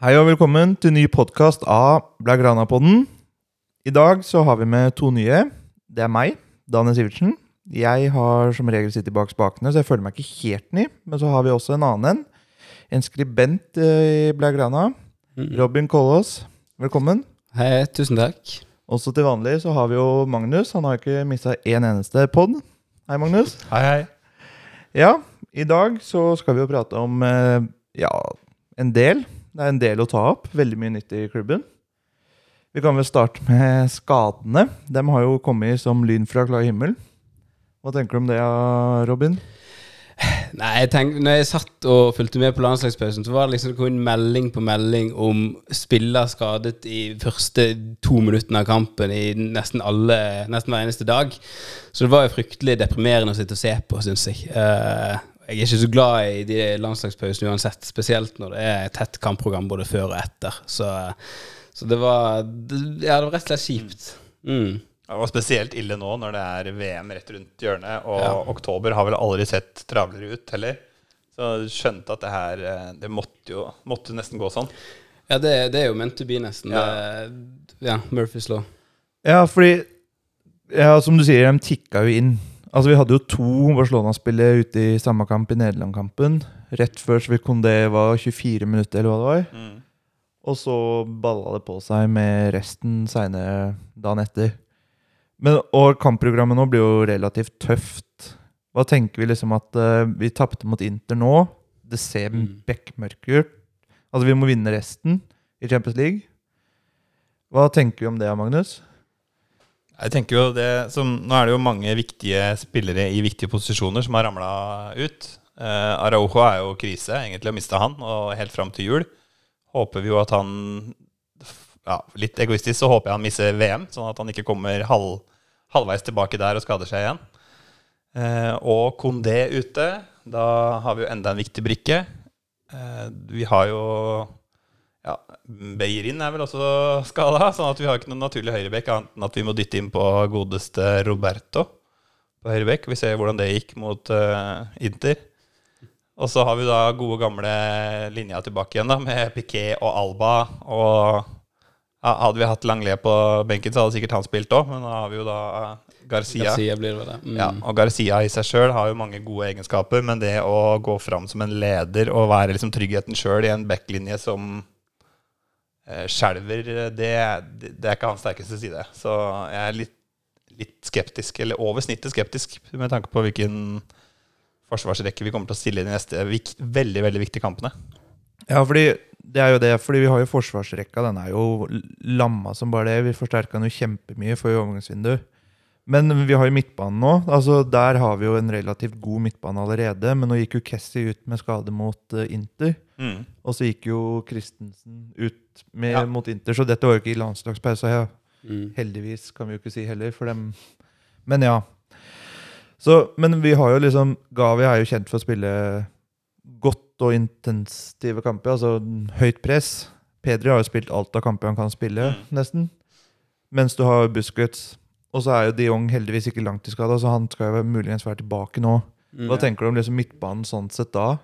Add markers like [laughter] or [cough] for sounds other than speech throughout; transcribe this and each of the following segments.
Hei og velkommen til ny podkast av Blagrana-podden. I dag så har vi med to nye. Det er meg, Daniel Sivertsen. Jeg har som regel sittet bak spakene, så jeg føler meg ikke helt ny. Men så har vi også en annen en. En skribent eh, i Blagrana. Robin Kollås. Velkommen. Hei, tusen takk. Også til vanlig så har vi jo Magnus. Han har ikke mista én eneste pod. Hei, Magnus. Hei, hei. Ja, i dag så skal vi jo prate om eh, ja, en del. Det er en del å ta opp. Veldig mye nytt i klubben. Vi kan vel starte med skadene. De har jo kommet som lyn fra klar himmel. Hva tenker du om det, Robin? Nei, jeg tenk, når jeg satt og fulgte med på landslagspausen, så var det liksom det kom melding på melding om spiller skadet i første to minuttene av kampen i nesten alle Nesten hver eneste dag. Så det var jo fryktelig deprimerende å sitte og se på, syns jeg. Eh, jeg er ikke så glad i de landslagspausene uansett, spesielt når det er tett kampprogram både før og etter. Så, så det var Ja, det var rett og slett kjipt. Mm. Det var spesielt ille nå når det er VM rett rundt hjørnet, og Ja. oktober har vel aldri sett travlere ut heller. Så du skjønte at det her eh, Det måtte jo måtte nesten gå sånn. Ja, det, det er jo meant to be, nesten. Ja. Det, ja, Murphys law. Ja, fordi ja, Som du sier, de tikka jo inn. Altså, Vi hadde jo to Barcelona-spillere ute i samme kamp i Nederland-kampen. Rett før så vi Kondé var 24 minutter, eller hva det var. Mm. Og så balla det på seg med resten seinere dagen etter. Men, og kampprogrammet nå blir jo relativt tøft. Hva tenker vi liksom at uh, vi tapte mot Inter nå? Det ser Mm. bekmørkt ut. Altså, vi må vinne resten i Champions League. Hva tenker vi om det, Magnus? Jeg tenker jo det som, Nå er det jo mange viktige spillere i viktige posisjoner som har ramla ut. Eh, Araujo er jo krise, egentlig, å miste han, og helt fram til jul. Håper vi jo at han ja, Litt egoistisk så håper jeg han mister VM, sånn at han ikke kommer halv, halvveis tilbake der og skader seg igjen. Eh, og Kondé ute. Da har vi jo enda en viktig brikke. Eh, vi har jo ja, Beirin er vel også skada, sånn at vi har ikke noen naturlig høyrebekk annet enn at vi må dytte inn på godeste Roberto på høyrebekk. Vi ser hvordan det gikk mot uh, Inter. Og så har vi da gode, gamle linja tilbake igjen, da, med Piquet og Alba. Og ja, hadde vi hatt Langlais på benken, så hadde sikkert han spilt òg, men da har vi jo da Garcia. Garcia blir det det. Mm. Ja, og Garcia i seg sjøl har jo mange gode egenskaper, men det å gå fram som en leder og være liksom tryggheten sjøl i en backlinje som skjelver, det, det, det er ikke hans sterkeste side. Så jeg er litt, litt skeptisk, eller over snittet skeptisk, med tanke på hvilken forsvarsrekke vi kommer til å stille i de neste veldig, veldig viktige kampene. Ja, fordi det er jo det, fordi vi har jo forsvarsrekka. Den er jo lamma som bare det. Vi forsterka den jo kjempemye for overgangsvinduet. Men vi har jo midtbanen nå. altså Der har vi jo en relativt god midtbane allerede. Men nå gikk jo Kessie ut med skade mot uh, Inter. Mm. Og så gikk jo Christensen ut med, Ja. mot Inter, så dette var jo ikke i landslagspausa. Ja. Mm. Heldigvis, kan vi jo ikke si heller, for dem. Men ja. Så, men vi har jo liksom Gavi er jo kjent for å spille godt og intensive kamper, altså høyt press. Pedri har jo spilt alt av kamper han kan spille, Mm. nesten. Mens du har Busquets. Og så er jo de Jong heldigvis ikke langt i skade, så han skal jo muligens være tilbake nå. Mm. Hva tenker du om liksom midtbanen sånn sett da?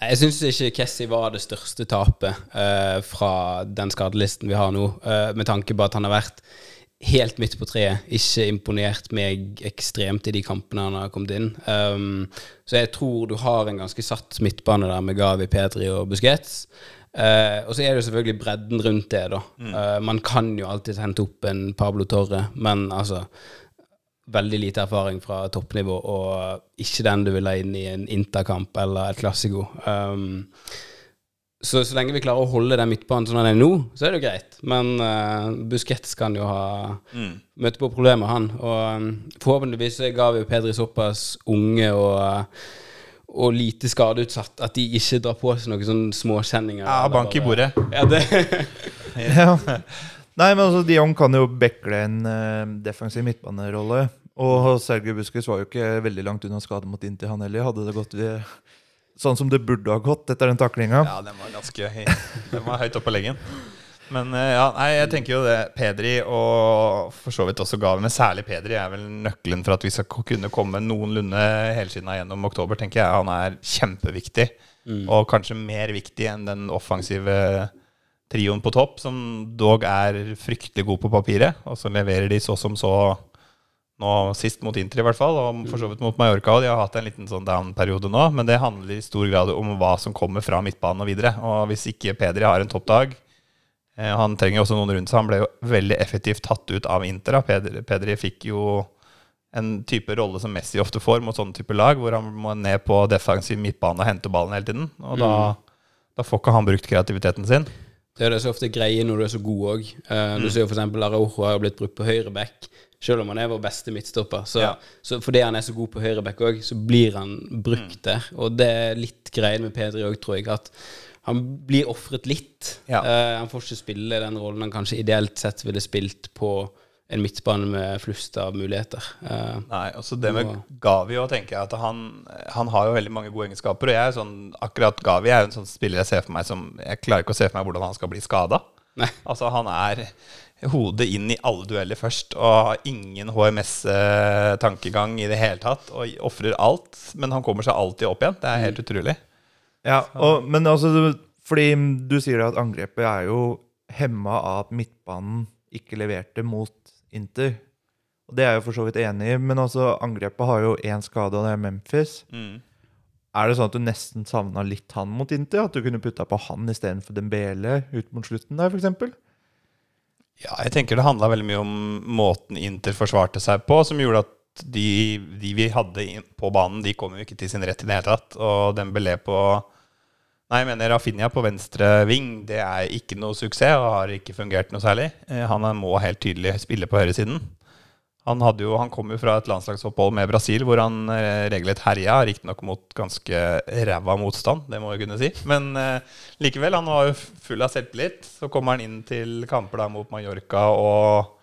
Jeg syns ikke Kessie var det største tapet uh, fra den skadelisten vi har nå, uh, med tanke på at han har vært helt midt på treet. Ikke imponert meg ekstremt i de kampene han har kommet inn. Um, så jeg tror du har en ganske satt midtbane der med Gavi, Pedri og Busquets. Eh, og så er det jo selvfølgelig bredden rundt det, da. Eh, man kan jo alltid hente opp en Pablo Torre, men altså veldig lite erfaring fra toppnivå, og ikke den du vil ha inn i en interkamp eller et klassiko. Um, så så lenge vi klarer å holde den midtbanen sånn den er nå, så er det jo greit. Men uh, Busquets kan jo ha Mm. møte på problemer, han. Og um, forhåpentligvis ga og Pedri såpass unge og, og lite skadeutsatt at de ikke drar på seg noen sånne småkjenninger. Ja, eller bank i bordet. Ja, det [laughs] Ja. Nei, men altså, De Jong kan jo bekle en uh, defensiv midtbanerolle. Og Sergej Busquets var jo ikke veldig langt unna skade mot Inti, han heller. Hadde det gått ved, sånn som det burde ha gått etter den taklinga. Ja, den var ganske. Den var høyt oppe på leggen. Men eh, ja, nei, jeg tenker jo det Pedri og for så vidt også Gavi, men særlig Pedri er vel nøkkelen for at vi skal kunne komme noenlunde helskinna gjennom oktober, tenker jeg. Han er kjempeviktig. Og kanskje mer viktig enn den offensive trioen på topp, som dog er fryktelig god på papiret. Og så leverer de så som så nå sist mot Inter, i hvert fall, og for så vidt mot Mallorca. Og de har hatt en liten sånn down-periode nå, men det handler i stor grad om hva som kommer fra midtbanen og videre. Og hvis ikke Pedri har en toppdag Han trenger også noen rundt seg. Han ble jo veldig effektivt tatt ut av Inter. Pedri, Pedri fikk jo en type rolle som Messi ofte får mot sånne type lag, hvor han må ned på defensiv midtbane og hente ballen hele tiden. Og da, da får ikke han brukt kreativiteten sin. Det er det så ofte greie når du er så god òg. Du ser jo f.eks. Araujo har blitt brukt på høyre back, selv om han er vår beste midtstopper. Så, Ja. så fordi han er så god på høyre back òg, så blir han brukt der. Og det er litt greien med Pedri òg, tror jeg, at han blir ofret litt. Ja. Uh, han får ikke spille den rollen han kanskje ideelt sett ville spilt på en midtbane med flust av muligheter. Uh, Nei, også det med Gavi òg, tenker jeg at han, han har jo veldig mange gode egenskaper. Og jeg er sånn, akkurat Gavi er jo en sånn spiller jeg ser for meg som Jeg klarer ikke å se for meg hvordan han skal bli skada. [laughs] Altså, han er hodet inn i alle dueller først og har ingen HMS-tankegang i det hele tatt. Og ofrer alt, men han kommer seg alltid opp igjen. Det er helt utrolig. Ja, og, men altså Fordi du sier at angrepet er jo hemma av at midtbanen ikke leverte mot Inter. Og Det er jeg jo for så vidt enig i, men altså angrepet har jo én skade, og det er Memphis. Mm. Er det sånn at du nesten savna litt han mot Inter? At du kunne putta på han istedenfor Dembele ut mot slutten der, f.eks.? Ja, jeg tenker det handla veldig mye om måten Inter forsvarte seg på, som gjorde at de, de vi hadde på banen, de kom jo ikke til sin rett i det hele tatt. Og Dembélé på Nei, jeg mener Rafinha på venstre ving, det er ikke noe suksess og har ikke fungert noe særlig. Eh, Han må helt tydelig spille på høyresiden. Han, jo, han kom jo fra et landslagsopphold med Brasil hvor han eh, regelrett herja, riktignok mot ganske ræva motstand, det må jeg kunne si. Men eh, likevel, han var jo full av selvtillit. Så kommer han inn til kamper da mot Mallorca og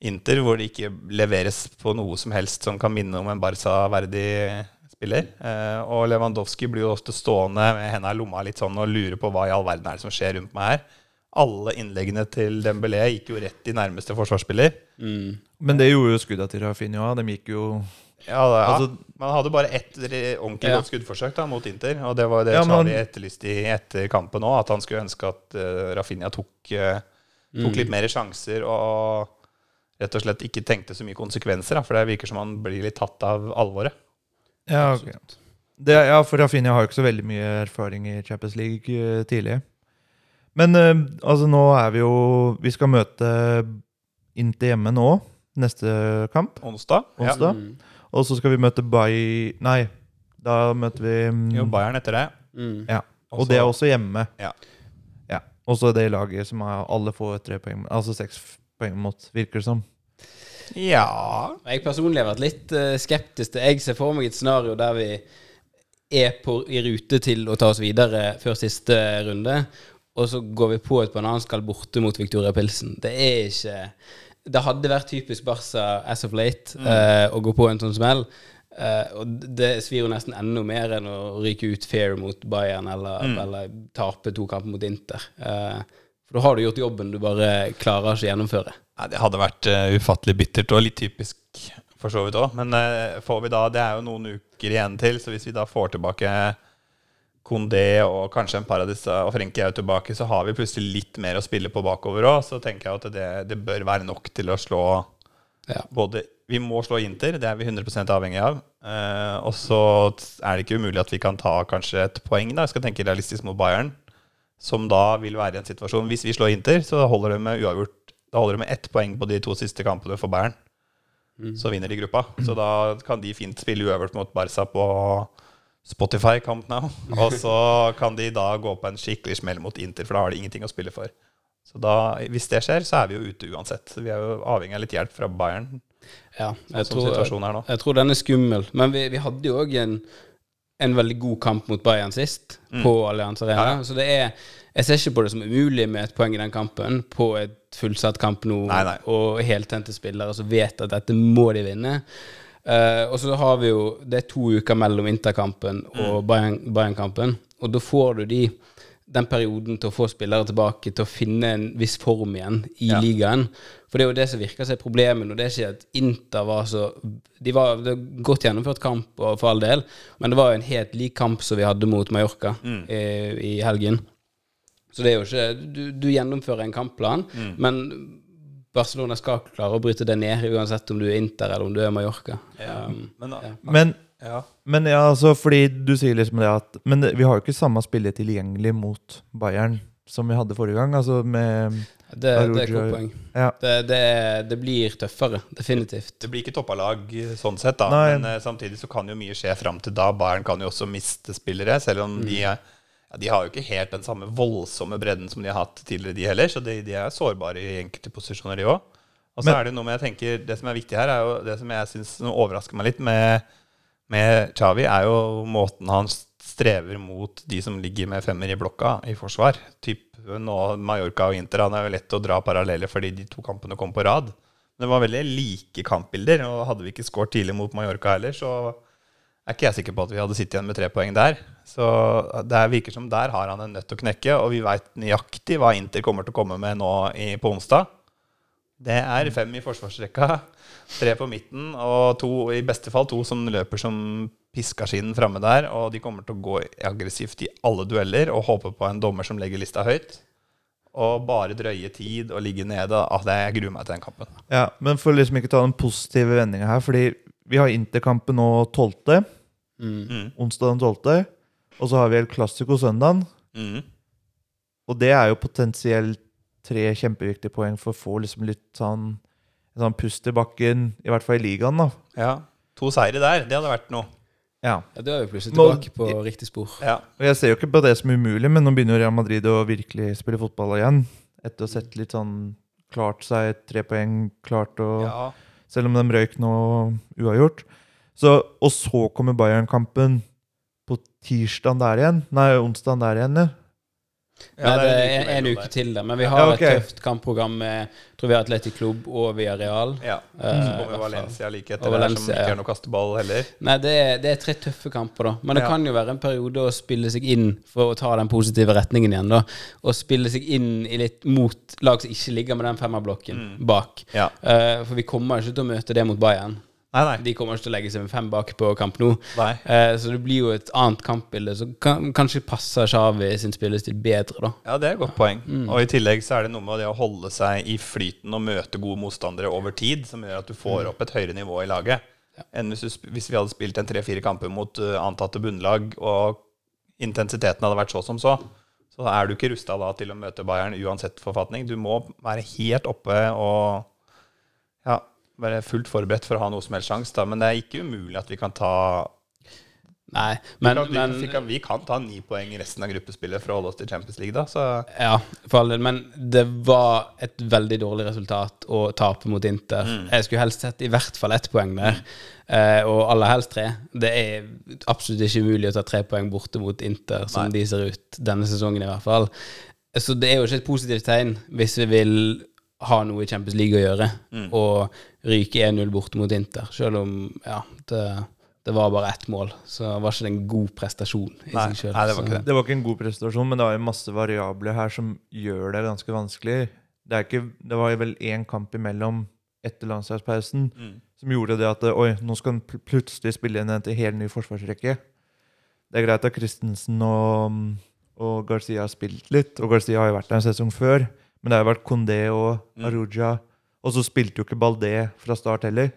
Inter, hvor det ikke leveres på noe som helst som kan minne om en Barca-verdig spiller. Eh, og Lewandowski blir jo ofte stående med hendene i lomma litt sånn og lure på hva i all verden er det som skjer rundt meg her. Alle innleggene til Dembélé gikk jo rett i nærmeste forsvarsspiller. mm. Men det gjorde jo skudda til Rafinha. De gikk jo Ja, da, ja. Altså- Man hadde bare ett ordentlig Ja. godt skuddforsøk da, mot Inter. Og det var det Ja, Charlie etterlyste i etter kampen òg, at han skulle ønske at uh, Rafinha tok, uh, tok litt mer sjanser og rett og slett ikke tenkte så mye konsekvenser. Da, for det virker som han blir litt tatt av alvoret. Ja, okay. Det, ja, for Rafinha har jo ikke så veldig mye erfaring i Champions League uh, tidlig. Men uh, altså, nå er vi jo Vi skal møte Inter hjemme nå, neste kamp. Onsdag. Onsdag. Mm. Og så skal vi møte Bay... Nei, da møter vi um, Jo, Bayern etter det. Mm. Ja. Og Også- det er også hjemme. Ja. Ja. Og så det laget som har alle får tre poeng, altså seks poeng mot, virker det som. Ja Jeg personlig har vært litt eh, skeptisk til Jeg ser for meg et scenario der vi er på, i rute til å ta oss videre før siste runde, og så går vi på et bananskall borte mot Victoria Pilsen. Det er ikke Det hadde vært typisk Barca as of late eh, å gå på en sånn smell. Uh, og det svir jo nesten enda mer enn å ryke ut fair mot Bayern eller, eller tape to kamper mot Inter. Uh, for da har du gjort jobben du bare klarer ikke å gjennomføre. Nei, det hadde vært uh, ufattelig bittert og litt typisk for så vidt òg. Men uh, får vi da Det er jo noen uker igjen til, så hvis vi da får tilbake Kondé og kanskje en par av disse og Frenkie er jo tilbake, så har vi plutselig litt mer å spille på bakover òg. Så tenker jeg at det, det bør være nok til å slå Ja. både Vi må slå Inter, det er vi 100 avhengig av. Uh, og så er det ikke umulig at vi kan ta kanskje et poeng, da. Jeg skal tenke realistisk mot Bayern. Som da vil være i en situasjon Hvis vi slår Inter, så holder det med uavgjort Da holder det med ett poeng på de to siste kampene for Bayern. Så vinner de gruppa. Så da kan de fint spille uøvert mot Barca på Spotify Camp Now. [laughs] Og så kan de da gå på en skikkelig smell mot Inter, for da har de ingenting å spille for. Så da, hvis det skjer, så er vi jo ute uansett. Vi er jo avhengig av litt hjelp fra Bayern, Ja, sånn jeg sånn tror, nå. jeg tror den er skummel. Men vi, vi hadde jo òg en, en veldig god kamp mot Bayern sist, på Allianz Arena. Mm. Ja, ja. Så det er Jeg ser ikke på det som umulig med et poeng i den kampen, på et fullsatt kamp nå, Nei, nei. og heltente spillere som vet at dette må de vinne. Uh, og så har vi jo Det er to uker mellom Interkampen Mm. og Bayern- Bayern-kampen, og da får du de den perioden til å få spillere tilbake, til å finne en viss form igjen i Ja. ligaen. For det er jo det som virker som er problemet nå. Det er ikke at Inter var så De var det var godt gjennomført kamp, for all del, men det var jo en helt lik kamp som vi hadde mot Mallorca i, i helgen. Så det er jo ikke Du, du gjennomfører en kampplan, men Barcelona skal klare å bryte det ned, uansett om du er Inter eller om du er Mallorca. Um, Men, Men, ja. men ja, altså, fordi du sier liksom det at Men det- vi har jo ikke samme spillet tilgjengelig mot Bayern som vi hadde forrige gang. Altså med det, det er godt poeng. Ja. Det, det, det blir tøffere, definitivt. Det blir ikke toppa lag eh, sånn sett, da. Nei. Men eh, samtidig så kan jo mye skje fram til da. Bayern kan jo også miste spillere, selv om de er ja, De har jo ikke helt den samme voldsomme bredden som de har hatt tidligere, de heller. Så de, de er sårbare i enkelte posisjoner, de òg. Og så er det noe med jeg tenker, Det som er viktig her, er jo det som jeg syns overrasker meg litt med, med Xavi, er jo måten han strever mot de som ligger med femmer i blokka i forsvar. Typ nå Mallorca og Inter. Han er jo lett å dra paralleller fordi de to kampene kom på rad. Men det var veldig like kampbilder, og hadde vi ikke skåret tidlig mot Mallorca heller, så er ikke jeg sikker på at vi hadde sittet igjen med tre poeng der. Så det er- virker som der har han en nøtt å knekke, og vi veit nøyaktig hva Inter kommer til å komme med nå i, på onsdag. Det er fem i forsvarsrekka, tre på midten, og to, i beste fall to som løper som piskaskinen framme der. Og de kommer til å gå aggressivt i alle dueller og håpe på en dommer som legger lista høyt. Og bare drøye tid og ligge nede. Ah, det, jeg gruer meg til den kampen. Ja, men for liksom ikke ta den positive vendinga her, fordi vi har Interkampen nå 12., Mm. Mm. onsdag den 12., og så har vi El Clásico søndagen. Mm. Og det er jo potensielt tre kjempeviktige poeng for å få liksom litt sånn, en sånn pust i bakken, i hvert fall i ligaen, da. Ja. To seire der, det hadde vært noe. Ja. Ja, Da er jo plutselig Nå- tilbake på riktig spor. Ja. Og jeg ser jo ikke på det som umulig, men nå begynner Real Madrid å virkelig spille fotball igjen. Etter å ha sett litt sånn klart seg tre poeng, klart å ja. Selv om de røyk nå uavgjort. Så, og så kommer Bayern-kampen på tirsdagen der igjen. Nei, onsdagen der igjen. Ja. Ja, det er en, uke til det, men vi har Ja, okay. et tøft kampprogram med tror vi har Atletic Klubb og Via Real. Ja. Eh, Så i kommer. Valencia like etter der, som Valencia, ikke er noe kasteball heller. Nei, det er, det er tre tøffe kamper, da. Men det Ja. kan jo være en periode å spille seg inn for å ta den positive retningen igjen, da. Og spille seg inn i litt mot lag som ikke ligger med den femmerblokken Mm. bak. Ja. Eh, for vi kommer ikke til å møte det mot Bayern. Nei, nei. De kommer ikke til å legge seg med fem bak på kamp nå. nei. Eh, så det blir jo et annet kampbilde som kan, kanskje passer Xavi sin spillestil bedre, da. Ja, det er et godt poeng. Mm. Og i tillegg så er det noe med det å holde seg i flyten og møte gode motstandere over tid, som gjør at du får Mm. opp et høyere nivå i laget. ja. Enn hvis, du, hvis vi hadde spilt en tre-fire kamper mot uh, antatte bunnlag, og intensiteten hadde vært så som så, så er du ikke rusta da til å møte Bayern uansett forfatning. Du må være helt oppe og være fullt forberedt for å ha noe som helst sjanse. Men det er ikke umulig at vi kan ta Nei, vi, kan, men vi, kan, vi kan ta ni poeng i resten av gruppespillet for å holde oss til Champions League, da. Så Ja, for all del. Men det var et veldig dårlig resultat å tape mot Inter. Mm. Jeg skulle helst sett i hvert fall ett poeng der, eh, og aller helst tre. Det er absolutt ikke umulig å ta tre poeng borte mot Inter, som Nei. de ser ut denne sesongen i hvert fall. Så det er jo ikke et positivt tegn hvis vi vil ha noe i Champions League å gjøre, Mm. og ryke 1-0 borte mot Inter, selv om ja, det, det var bare ett mål, så var ikke det en god prestasjon i Nei, seg selv. nei, det var ikke det. Det var ikke en god prestasjon, men det var jo masse variabler her som gjør det ganske vanskelig. Det, er ikke, det var jo vel én kamp imellom etter landslagspausen mm. som gjorde det at Oi, nå skal han pl plutselig spille inn en til helt ny forsvarsrekke. Det er greit at Christensen og, og Garcia har spilt litt, og Garcia har jo vært der en sesong før, men det har jo vært Condé og Mm. Og så spilte jo ikke Baldé fra start heller.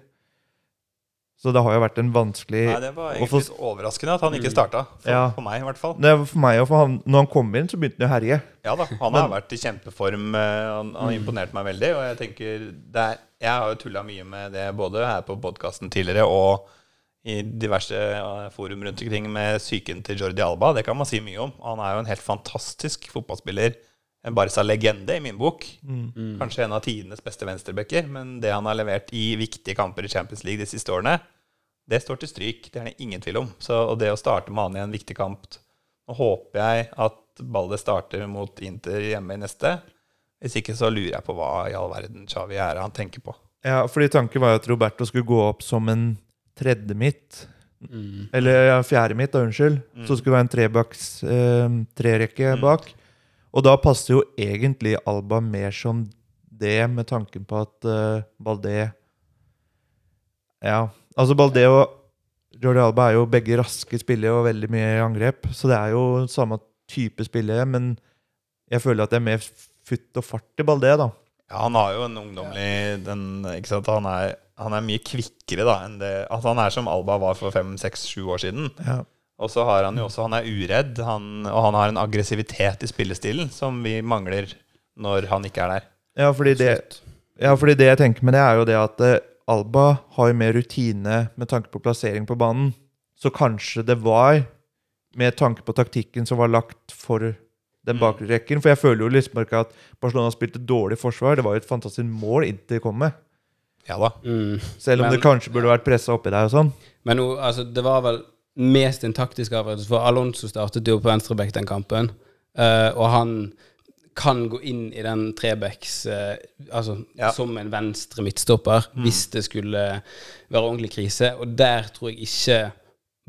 Så det har jo vært en vanskelig Nei, det var egentlig få... litt overraskende at han ikke starta. For, Ja. for meg, i hvert fall. Det var for meg og for han, Når han kom inn, så begynte han å herje. Ja da, Han har vært i kjempeform. eh, Han han har imponert meg veldig. Og jeg tenker er, Jeg har jo tulla mye med det både her på podkasten tidligere og i diverse eh, forum rundt omkring med psyken til Jordi Alba. Det kan man si mye om. Han er jo en helt fantastisk fotballspiller. En Barca-legende i min bok. Kanskje en av tidenes beste venstrebacker. Men det han har levert i viktige kamper i Champions League de siste årene, det står til stryk. Det er det ingen tvil om. Så, og det å starte med han i en viktig kamp Nå håper jeg at ballet starter mot Inter hjemme i neste. Hvis ikke så lurer jeg på hva i all verden Xavi er han tenker på. Ja, fordi tanken var jo at Roberto skulle gå opp som en tredje midt. Mm. Eller ja, fjerde midt, da, unnskyld. Mm. Så skulle det være en trebaks eh, trerekke Mm. bak. Og da passer jo egentlig Alba mer som det, med tanken på at uh, Baldé Ja, altså Baldé og Jordi Alba er jo begge raske spillere og veldig mye i angrep, så det er jo samme type spillere, men jeg føler at det er mer futt og fart i Baldé, da. Ja, han har jo en ungdommelig den, ikke sant? Han, er, han er mye kvikkere da enn det At han er som Alba var for fem, seks, sju år siden. Ja. Og så har han jo også Han er uredd, han, og han har en aggressivitet i spillestilen som vi mangler når han ikke er der. Ja, fordi det, ja, fordi det jeg tenker med det, er jo det at uh, Alba har jo mer rutine med tanke på plassering på banen. Så kanskje det var med tanke på taktikken som var lagt for den bakre rekken. For jeg føler jo liksom ikke at Barcelona spilte dårlig forsvar. Det var jo et fantastisk mål inntil de kom med. Ja da. Mm. Selv om Men- det kanskje burde vært pressa oppi der og sånn. Men altså, det var vel mest en taktisk avgjørelse, for Alonso startet jo på venstreback den kampen. uh, og han kan gå inn i den trebacks uh, altså, Ja. som en venstre midtstopper hvis det skulle være ordentlig krise. Og der tror jeg ikke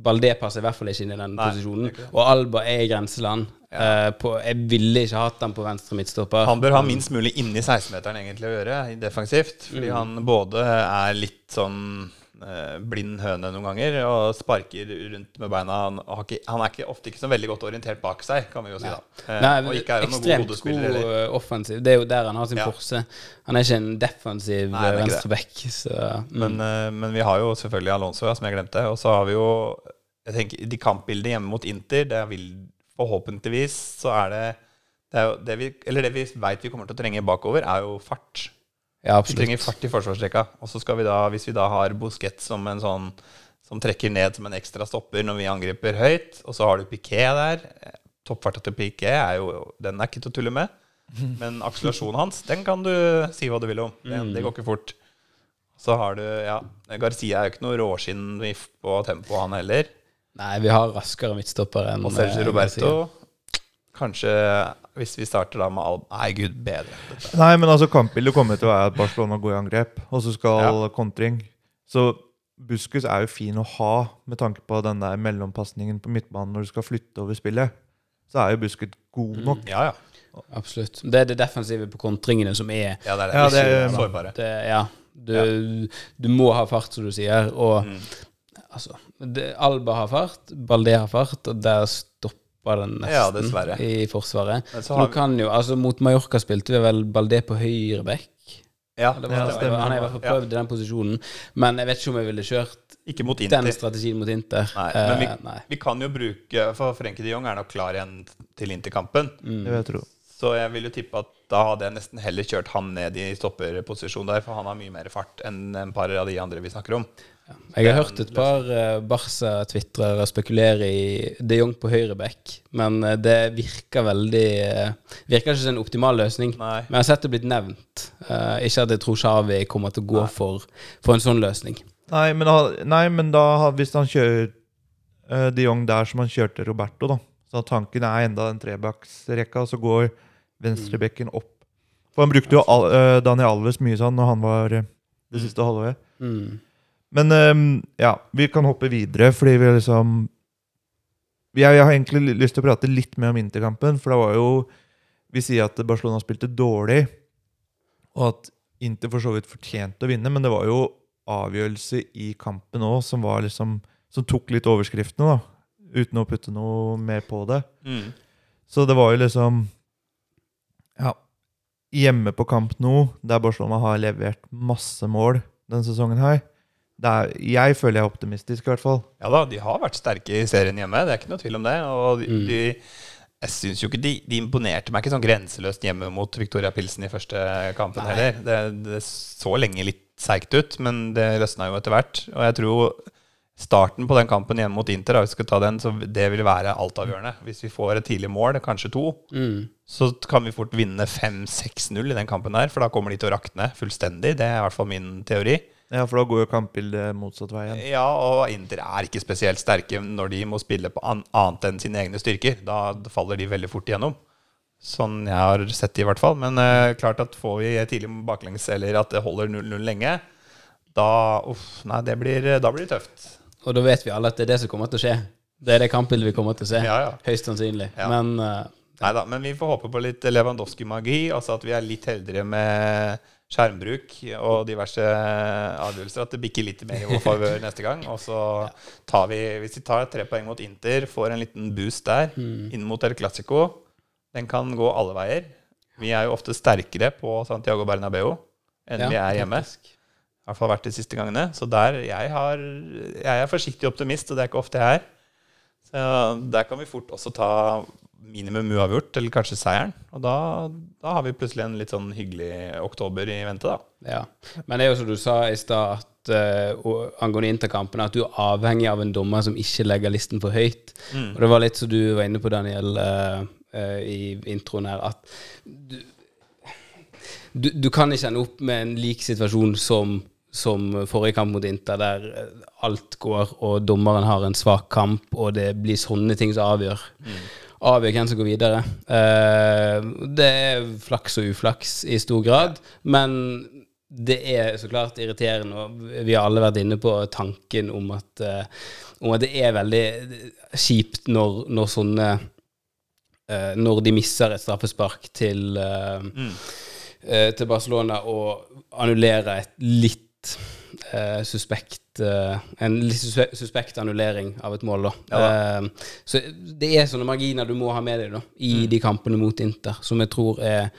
Balde passer i hvert fall ikke inn i den Nei, posisjonen. Og Alba er i grenseland. Eh, på, jeg ville ikke hatt han på venstre midtstopper. Han bør ha minst mulig inni 16-meteren egentlig å gjøre, defensivt. Fordi Mm. han både er litt sånn blind høne noen ganger og sparker rundt med beina. Han, har ikke, han er ikke, ofte ikke så veldig godt orientert bak seg, kan vi jo si. da. Eh, Nei, og ikke er han ekstremt god eh, offensiv. Det er jo der han har sin Ja. forse. Han er ikke en defensiv Nei, venstreback. Mm. Men, eh, men vi har jo selvfølgelig Alonso, som jeg glemte. Og så har vi jo jeg tenker, De kampbildene hjemme mot Inter, det vil forhåpentligvis så er det det, er jo det vi, eller det vi veit vi kommer til å trenge bakover, er jo fart. Ja, Vi trenger fart i forsvarsrekka. Og så skal vi da, hvis vi da har Busquets som en sånn som trekker ned som en ekstra stopper når vi angriper høyt, og så har du Piquet der Toppfarta til Piquet er jo Den er ikke til å tulle med. [laughs] Men akselerasjonen hans, den kan du si hva du vil om. Det, det går ikke fort. Så har du Ja, Garcia er jo ikke noe råskinn på tempo, han heller. Nei, vi har raskere midtstoppere enn Og Sergio eh, Roberto Kanskje hvis vi starter da med Alba Nei, gud bedre. Nei, men altså kampbildet kommer til å være at Barcelona går i angrep, og så skal kontring. Så Buskus er jo fin å ha med tanke på den der mellompasningen på midtbanen når du skal flytte over spillet. Så er jo Buskus god nok. Ja, ja. Absolutt. Det er det defensive på kontringene som er Ja, det er det. Ja, det er- sårbare. det, Ja. Du, du må ha fart, som du sier. Og Mm. altså det, Alba har fart, Balde har fart, og der stopper den nesten Ja, dessverre. i forsvaret. Men så vi, kan jo, altså Mot Mallorca spilte vi vel Baldé på høyre back. ja, Det var, Ja, stemmer. han har i hvert fall prøvd i den posisjonen. Men jeg vet ikke om jeg ville kjørt Ikke mot Inter. den strategien mot Inter. Nei, men vi, Eh, nei. vi kan jo bruke For Frenkie de Jong er nok klar igjen til Inter-kampen. Mm. Det vil jeg tro. Så jeg vil jo tippe at da hadde jeg nesten heller kjørt han ned i stopperposisjon der, for han har mye mer fart enn en par av de andre vi snakker om. Jeg har hørt et par uh, Barca-tvitrere spekulere i de Jong på høyre back, men eh, det virker veldig uh, Virker ikke som en optimal løsning. Nei. Men jeg har sett det blitt nevnt. Eh, ikke at jeg tror Xavi kommer til å gå for, for en sånn løsning. Nei, men, da, nei, men da hvis han kjører uh, de Jong der som han kjørte Roberto, da Så tanken er enda den trebacksrekka, og så går venstrebekken opp. For han brukte jo eh, Daniel Alves mye sånn når han var uh, det siste halvåret. Mm. Men ehm, ja, vi kan hoppe videre, fordi vi liksom jeg, jeg har egentlig lyst til å prate litt mer om Interkampen, for det var jo Vi sier at Barcelona spilte dårlig, og at Inter for så vidt fortjente å vinne, men det var jo avgjørelse i kampen òg som var liksom Som tok litt overskriftene, da. Uten å putte noe mer på det. Mm. Så det var jo liksom Ja. Hjemme på kamp nå, der Barcelona har levert masse mål denne sesongen her er, Jeg føler jeg er optimistisk, i hvert fall. Ja da, de har vært sterke i serien hjemme, det er ikke noe tvil om det. Og de, Mm. de jeg synes jo ikke de, de imponerte meg ikke sånn grenseløst hjemme mot Victoria Pilsen i første kampen Nei. heller. Det, det så lenge litt seigt ut, men det løsna jo etter hvert. Og jeg tror starten på den kampen hjemme mot Inter, da, vi skal ta den, så det vil være altavgjørende. Hvis vi får et tidlig mål, kanskje to, Mm. så kan vi fort vinne 5-6-0 i den kampen der, for da kommer de til å rakne fullstendig. Det er i hvert fall min teori. Ja, For da går jo kampbildet motsatt vei igjen. Ja, og Inter er ikke spesielt sterke når de må spille på an annet enn sine egne styrker. Da faller de veldig fort igjennom. Sånn jeg har sett det, i hvert fall. Men uh, klart at får vi tidlig baklengs, eller at det holder 0-0 lenge, da, uff, nei, det blir, da blir det tøft. Og da vet vi alle at det er det som kommer til å skje. Det er det kampbildet vi kommer til å se. Ja, ja. Høyst sannsynlig. Ja. Men uh, Nei da, men vi får håpe på litt Lewandowski-magi. Altså at vi er litt heldigere med skjermbruk og diverse avgjørelser. At det bikker litt mer i vår favør neste gang. Og så tar vi, hvis vi tar tre poeng mot Inter, får en liten boost der, inn mot El Clásico Den kan gå alle veier. Vi er jo ofte sterkere på Santiago Bernabeu enn Ja, vi er hjemme. faktisk. I hvert fall vært de siste gangene. Så der jeg, har, jeg er forsiktig optimist, og det er ikke ofte jeg er. Så der kan vi fort også ta minimum uavgjort, eller kanskje seieren. Og da, da har vi plutselig en litt sånn hyggelig oktober i vente, da. Ja. Men det er jo som du sa i stad, eh, angående interkampene, at du er avhengig av en dommer som ikke legger listen for høyt. Og det var litt som du var inne på, Daniel, uh, uh, i introen her, at du, du, du kan ikke ende opp med en lik situasjon som som forrige kamp mot Inter, der alt går, og dommeren har en svak kamp, og det blir sånne ting som avgjør. Avgjør hvem som går videre. Eh, det er flaks og uflaks i stor grad, men det er så klart irriterende, og vi har alle vært inne på tanken om at, eh, om at det er veldig kjipt når, når sånne eh, Når de misser et straffespark til mm. til Barcelona og annullerer et litt suspekt eh, En litt suspekt annullering av et mål, da. Eh, så det er sånne marginer du må ha med deg da, i de kampene mot Inter, som jeg tror er,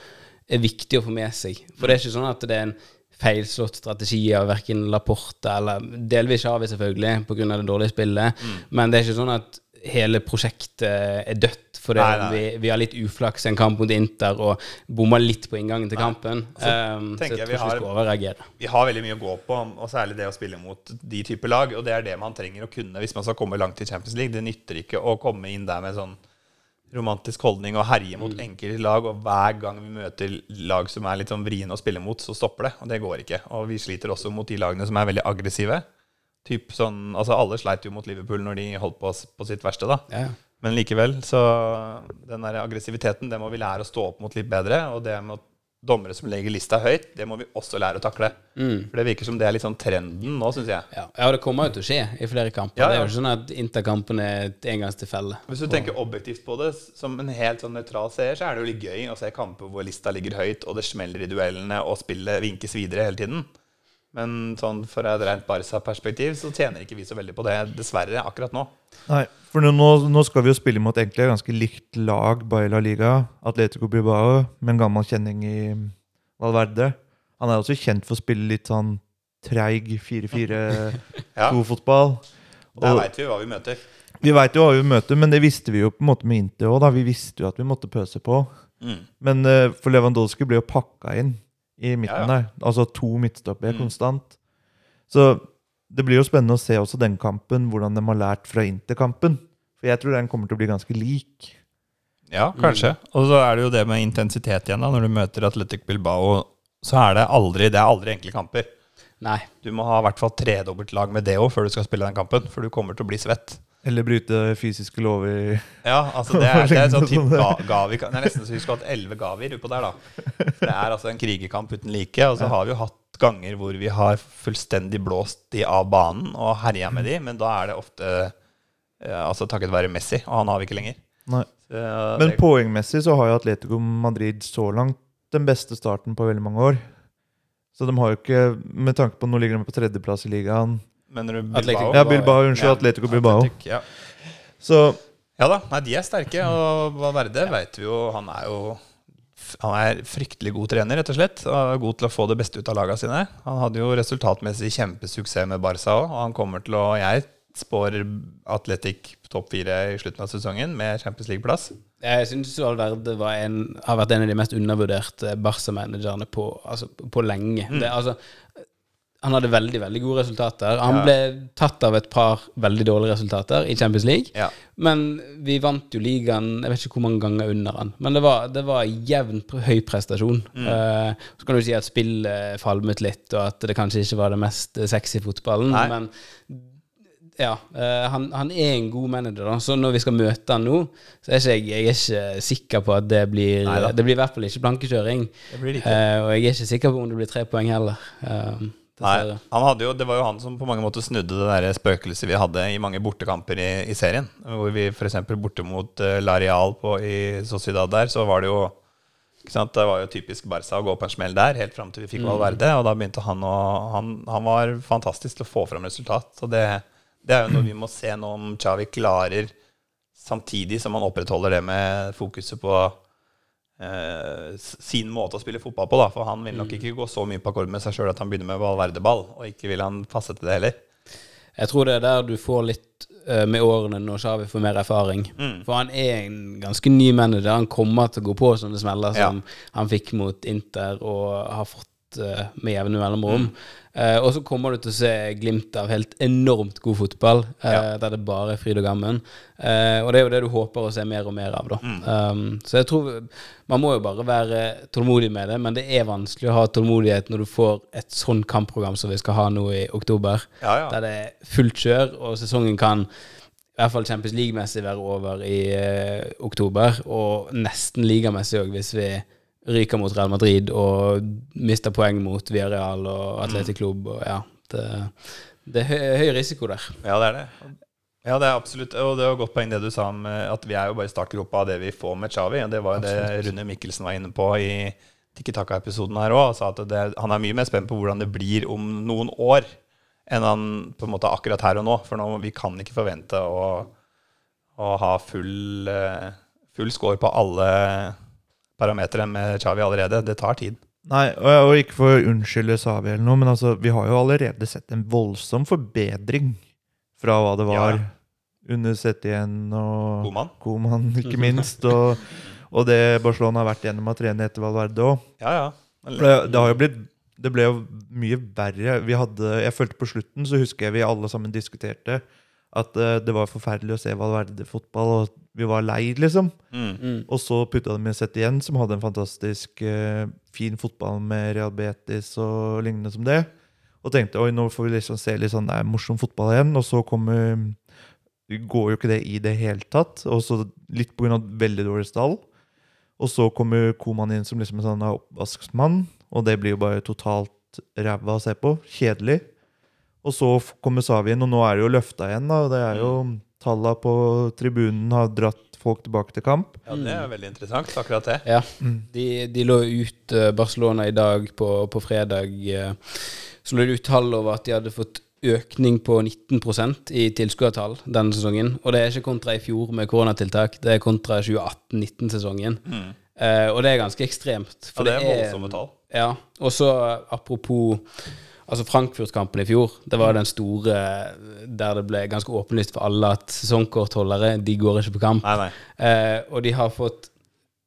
er viktig å få med seg. For det er ikke sånn at det er en feilslått strategi av verken Laporte eller Delvis Xavi, selvfølgelig, pga. det dårlige spillet, men det er ikke sånn at hele prosjektet er dødt fordi Nei, nei. vi, vi har litt uflaks i en kamp mot Inter og bomma litt på inngangen til kampen. Um, så jeg jeg tror vi ikke vi skal overreagere. Vi har veldig mye å gå på, og særlig det å spille mot de typer lag. Og det er det man trenger å kunne hvis man skal komme langt i Champions League. Det nytter ikke å komme inn der med sånn romantisk holdning og herje mot enkelte lag, og hver gang vi møter lag som er litt sånn vriene å spille mot, så stopper det. Og det går ikke. Og vi sliter også mot de lagene som er veldig aggressive. Typ sånn, altså Alle sleit jo mot Liverpool når de holdt på, på sitt verste, da. Ja. Men likevel, så den der aggressiviteten, det må vi lære å stå opp mot litt bedre. Og det med dommere som legger lista høyt, det må vi også lære å takle. For det virker som det er litt sånn trenden nå, syns jeg. Ja. ja, og det kommer jo til å skje i flere kamper. Ja, Det er jo ikke sånn at Interkampen er et engangstilfelle. Hvis du tenker objektivt på det, som en helt sånn nøytral seer, så er det jo litt gøy å se kamper hvor lista ligger høyt, og det smeller i duellene, og spillet vinkes videre hele tiden. Men sånn for et rent Barca-perspektiv så tjener ikke vi så veldig på det, dessverre, akkurat nå. Nei, for nå, nå skal vi jo spille mot egentlig ganske likt lag Baila La Liga. Atletico Bilbao, med en gammel kjenning i Valverde. Han er også kjent for å spille litt sånn treig 4-4-2-fotball. [laughs] Der Og- veit vi hva vi møter. Vi veit jo hva vi møter, men det visste vi jo på en måte med Inter òg. Vi visste jo at vi måtte pøse på. Mm. Men uh, for Lewandowski ble jo pakka inn i midten Ja, ja. der. Altså to midtstoppere Mm. konstant. Så det blir jo spennende å se også den kampen, hvordan de har lært fra Inter-kampen. For jeg tror den kommer til å bli ganske lik. Ja, kanskje. Og så er det jo det med intensitet igjen, da. Når du møter Atletic Bilbao, så er det aldri, det er aldri enkle kamper. Nei. Du må ha i hvert fall tredobbelt lag med det òg før du skal spille den kampen, for du kommer til å bli svett. Eller bryte fysiske lover. Ja, altså [laughs] det er, det er sånn type Sånn, ga, Gavi Det er nesten så vi skulle hatt elleve Gavier utpå der, da. For Det er altså en krigerkamp uten like. Og så har vi jo hatt ganger hvor vi har fullstendig blåst de av banen og herja med de, men da er det ofte eh, altså takket være Messi, og han har vi ikke lenger. Nei. Så, Men det- poengmessig så har jo Atletico Madrid så langt den beste starten på veldig mange år. Så de har jo ikke, med tanke på nå ligger de på tredjeplass i ligaen Mener du Bilbao? Ja, Bilbao, unnskyld, Ja, Atletico Bilbao. Atletic, ja. Så Ja da, nei, de er sterke, og Valverde vet vi jo Han er jo han er fryktelig god trener, rett og slett. Og er god til å få det beste ut av lagene sine. Han hadde jo resultatmessig kjempesuksess med Barca òg, og han kommer til å Jeg spår Atletic topp fire i slutten av sesongen med Champions League-plass. Jeg syns Valverde var en, har vært en av de mest undervurderte Barca-managerne på, altså, på lenge. Det, altså, han hadde veldig veldig gode resultater. Han ble tatt av et par veldig dårlige resultater i Champions League. Ja. Men vi vant jo ligaen jeg vet ikke hvor mange ganger under han. Men det var, det var jevn høy prestasjon. Eh, så kan du si at spillet falmet litt, og at det kanskje ikke var det mest eh, sexy fotballen. Nei. Men ja, eh, han, han er en god manager, da. så når vi skal møte han nå, så er jeg, jeg er ikke sikker på at det blir Neida. Det blir i hvert fall ikke plankekjøring. Og jeg er ikke sikker på om det blir tre poeng heller. Eh, Nei, jo, Det var jo han som på mange måter snudde det der spøkelset vi hadde i mange bortekamper i, i serien. Hvor vi f.eks. borte mot uh, Lareal på, i Sociedad der, så var det jo Det var jo typisk Barca å gå på en smell der, helt fram til vi fikk Valverde. Og da begynte han å han, han var fantastisk til å få fram resultat. Så det, det er jo noe vi må se nå om Chavi klarer, samtidig som han opprettholder det med fokuset på eh, sin måte å spille fotball på. da For han vil nok ikke gå så mye på akkord med seg sjøl at han begynner med Valverde-ball, og ikke vil han passe til det heller. Jeg tror det er der du får litt uh, med årene når Shawi får mer erfaring. Mm. For han er en ganske ny manager. Han kommer til å gå på sånne smeller Ja. som han fikk mot Inter og har fått uh, med jevne mellomrom. Mm. Eh, og så kommer du til å se glimt av helt enormt god fotball, uh, Ja. der det bare er fryd og gammen. Uh, og det er jo det du håper å se mer og mer av, da. Mm. Um, så jeg tror Man må jo bare være tålmodig med det, men det er vanskelig å ha tålmodighet når du får et sånn kampprogram som vi skal ha nå i oktober Ja, ja. der det er fullt kjør, og sesongen kan i hvert fall Champions League-messig være over i oktober, og nesten ligamessig òg, hvis vi ryker mot Real Madrid og mister poeng mot Villarreal og Atletic Club. Og, ja, det, det er høy, høy risiko der. Ja, det er det. Ja, det er absolutt. Og det var godt poeng det du sa om eh, at vi er jo bare i startgropa av det vi får med Xavi. Og det var jo det Rune Mikkelsen var inne på i Tikki Taka-episoden her òg. Sa at det, han er mye mer spent på hvordan det blir om noen år, enn han på en måte akkurat her og nå. For nå, vi kan ikke forvente å, å ha full, eh, full score på alle parametere med Xavi allerede. Det tar tid. Nei, og, og ikke for å unnskylde Savi eller noe, men altså, vi har jo allerede sett en voldsom forbedring fra hva det var Ja. under Setien og Koman. Koman, [laughs] ikke minst. Og, og det Barcelona har vært gjennom av trene etter Valverde òg. Ja, ja. Det, det har jo blitt Det ble jo mye verre. Vi hadde, jeg følte på slutten, så husker jeg vi alle sammen diskuterte at uh, det var forferdelig å se Valverde-fotball, og vi var lei, liksom. Mm. Og så putta de Sett igjen, som hadde en fantastisk uh, fin fotball med Real Betis og lignende som det. Og tenkte oi, nå får vi liksom se litt sånn det er morsom fotball igjen. Og så kommer det går jo ikke det i det hele tatt. Og så litt pga. veldig dårlig stall. Og så kommer Koman inn som liksom en sånn oppvaskmann, og det blir jo bare totalt ræva å se på. Kjedelig. Og så kommer Savi inn, og nå er det jo løfta igjen. da, og det er jo Talla på tribunen har dratt folk tilbake til kamp. ja, det er veldig interessant, akkurat det. Ja, de, de lå ut eh, Barcelona i dag på, på fredag. eh, Så lå det ut tall over at de hadde fått økning på 19% i tilskuertall denne sesongen. Og det er ikke kontra i fjor med koronatiltak, det er kontra 2018-19-sesongen. Eh, og det er ganske ekstremt. Ja, det er voldsomme tall. Ja, og så apropos Altså Frankfurt-kampen i fjor, det var den store der det ble ganske åpenlyst for alle at sesongkortholdere de går ikke på kamp. Nei, nei. Eh, og de har fått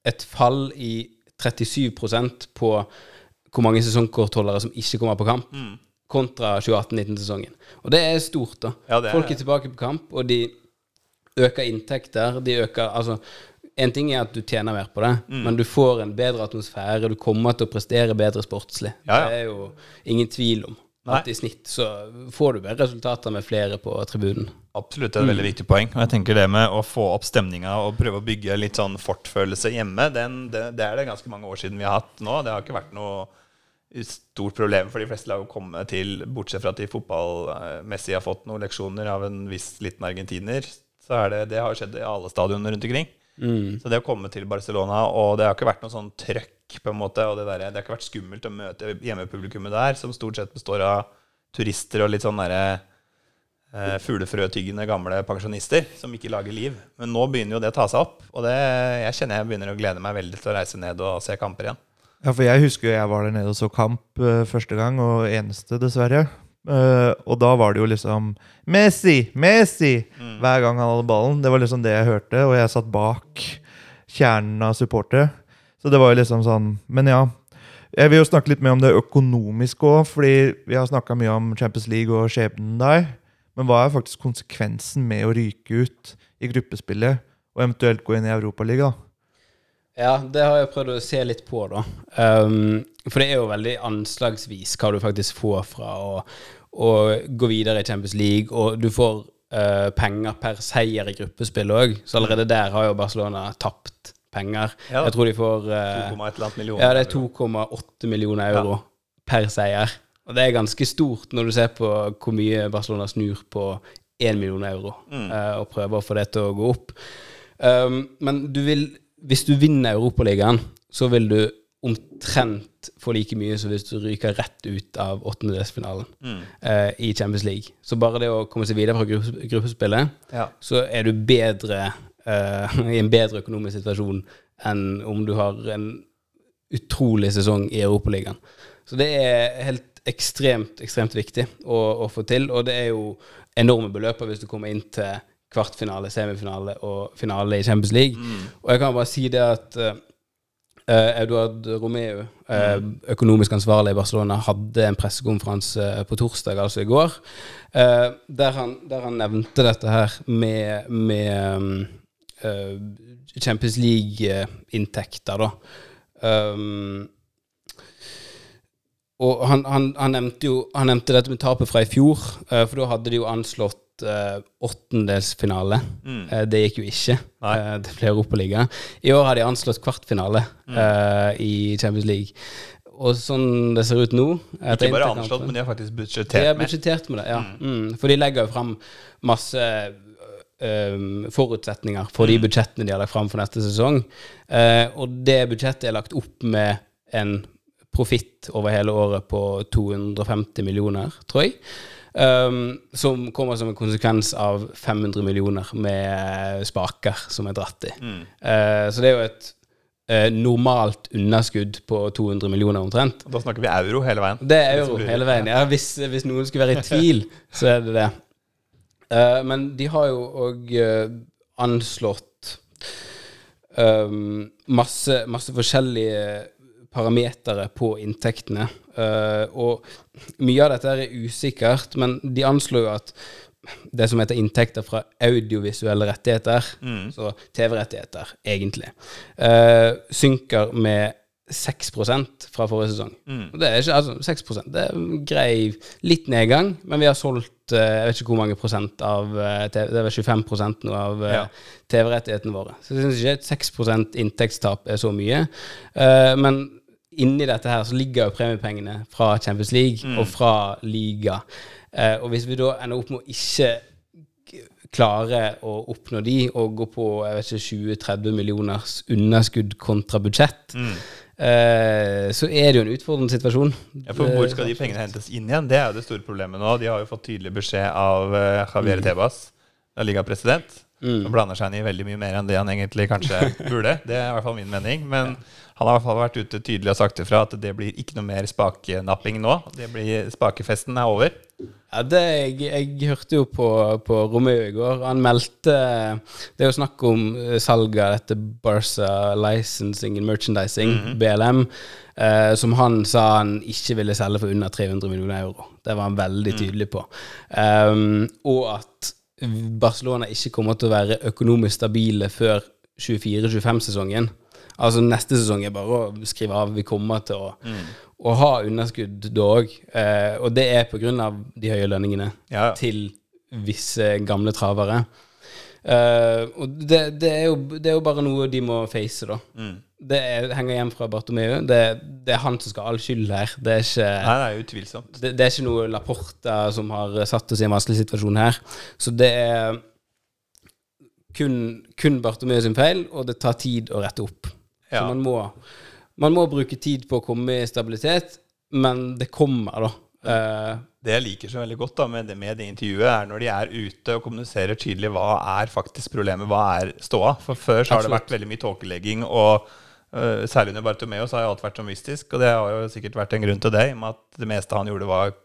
et fall i 37% på hvor mange sesongkortholdere som ikke kommer på kamp, kontra 2018-19-sesongen. Og det er stort, da. Ja, er- Folk er tilbake på kamp, og de øker inntekter. De øker Altså, en ting er at du tjener mer på det, Mm. men du får en bedre atmosfære. Du kommer til å prestere bedre sportslig. Ja, ja. Det er jo ingen tvil om. Nei. At i snitt så får du bedre resultater med flere på tribunen. Absolutt det er et veldig viktig poeng. Og jeg tenker det med å få opp stemninga og prøve å bygge litt sånn fortfølelse hjemme, den, det, det er det ganske mange år siden vi har hatt nå. Det har ikke vært noe stort problem for de fleste lag å komme til, bortsett fra at de fotballmessig har fått noen leksjoner av en viss liten argentiner. Så er det, det har skjedd i alle stadionene rundt omkring. Så det å komme til Barcelona, og det har ikke vært noe sånn trøkk, på en måte, og det, der, det har ikke vært skummelt å møte hjemmepublikummet der, som stort sett består av turister og litt sånn derre eh, fuglefrøtyggende gamle pensjonister som ikke lager liv. Men nå begynner jo det å ta seg opp, og det, jeg kjenner jeg begynner å glede meg veldig til å reise ned og se kamper igjen. Ja, for jeg husker jeg var der nede og så kamp eh, første gang, og eneste, dessverre. Eh, og da var det jo liksom Messi! Messi! Hver gang han hadde ballen. Det var liksom det jeg hørte, og jeg satt bak kjernen av supportere. Så det var jo liksom sånn Men ja. Jeg vil jo snakke litt mer om det økonomiske òg, fordi vi har snakka mye om Champions League og skjebnen der. Men hva er faktisk konsekvensen med å ryke ut i gruppespillet, og eventuelt gå inn i Europaligaen? Ja, det har jeg prøvd å se litt på, da. Um, for det er jo veldig anslagsvis hva du faktisk får fra å, å gå videre i Champions League, og du får uh, penger per seier i gruppespill òg, så allerede der har jo Barcelona tapt penger. Ja. Jeg tror de får uh, 2,1 eller millioner. Ja, det er 2,8 millioner euro per seier. Og det er ganske stort når du ser på hvor mye Barcelona snur på 1 million euro eh, og prøver å få det til å gå opp. Um, men du vil, hvis du vinner Europaligaen, så vil du omtrent få like mye som hvis du ryker rett ut av åttendedelsfinalen eh, i Champions League. Så bare det å komme seg videre fra gruppe, gruppespillet, Ja. så er du bedre uh, [laughs] i en bedre økonomisk situasjon enn om du har en utrolig sesong i Europaligaen. Så det er helt ekstremt, ekstremt viktig å, å få til, og det er jo enorme beløper hvis du kommer inn til kvartfinale, semifinale og finale i Champions League. Og jeg kan bare si det at eh, Eh, Eduard Romeo, uh, økonomisk ansvarlig i Barcelona, hadde en pressekonferanse eh, på torsdag, altså i går, uh, der, han, der han nevnte dette her med, med um, eh, Champions League-inntekter, da. Um, og han, han, han nevnte jo Han nevnte dette med tapet fra i fjor, eh, for da hadde de jo anslått uh, åttendelsfinale. Eh, det gikk jo ikke. Uh, det ble Europaliga. I år har de anslått kvartfinale mm. i Champions League. Og sånn det ser ut nå Ikke bare anslått, men de har faktisk de har budsjettert med. budsjettert med det, ja. Mm. For de legger jo fram masse Um, forutsetninger for de budsjettene de har lagt fram for neste sesong. Uh, og det budsjettet er lagt opp med en profitt over hele året på 250 millioner, tror jeg. Um, som kommer som en konsekvens av 500 millioner med spaker som er dratt i. Eh, så det er jo et uh, normalt underskudd på 200 millioner omtrent. Da snakker vi euro hele veien. Det er euro hele veien. Ja, hvis, hvis noen skulle være i tvil, så er det det. Uh, men de har jo òg anslått um, masse, masse forskjellige parametere på inntektene. Eh, og mye av dette er usikkert, men de anslår jo at det som heter inntekter fra audiovisuelle rettigheter, så TV-rettigheter, egentlig, eh, synker med 6 fra forrige sesong. Mm. det er ikke, altså 6% det er grei litt nedgang, men vi har solgt eh, jeg vet ikke hvor mange prosent av eh, Det er vel 25% nå av eh, Ja. TV-rettighetene våre. Så jeg syns ikke et 6 inntektstap er så mye. Men inni dette her så ligger jo premiepengene fra Champions League og fra liga. Og hvis vi da ender opp med å ikke klare å oppnå de og gå på jeg vet ikke, 20-30 millioners underskudd kontra budsjett, eh, så er det jo en utfordrende situasjon. Ja, for hvor skal de pengene hentes inn igjen? Det er jo det store problemet nå. De har jo fått tydelig beskjed av Javier Javier Tebas, ligapresident. Liga-president. Han blander seg inn i veldig mye mer enn det han egentlig kanskje [laughs] burde. Det er i hvert fall min mening. Men han har i hvert fall vært ute tydelig og sagt ifra at det blir ikke noe mer spakenapping nå. Det blir, spakefesten er over. Ja, det, jeg, jeg hørte jo på, på Romeo i går. Han meldte Det er jo snakk om salget salg av dette Barca Licensing and Merchandising, BLM, eh, som han sa han ikke ville selge for under 300 millioner euro. Det var han veldig tydelig på. Um, og at Barcelona ikke kommer til å være økonomisk stabile før 24-25-sesongen. Altså neste sesong er bare å skrive av. Vi kommer til å, å ha underskudd da òg. Eh, og det er av de høye lønningene Ja. til visse gamle travere. Eh, og det, det, er jo, det er jo bare noe de må face, da. Det er, henger hjem fra Bartomeu. Det, det er han som skal ha all skyld her. Det er ikke Nei, er utvilsomt. det, det er ikke noe Laporta som har satt oss i en vanskelig situasjon her. Så det er kun, kun Bartomeu sin feil, og det tar tid å rette opp. Ja. Man må, man må bruke tid på å komme i stabilitet, men det kommer, da. Eh, Det jeg liker så veldig godt da med det, med det intervjuet, er når de er ute og kommuniserer tydelig hva er faktisk problemet, hva er ståa. For før så har det vært veldig mye tåkelegging, og uh, særlig under Bartomeo så har alt vært så mystisk. Og det har jo sikkert vært en grunn til det, i og med at det meste han gjorde var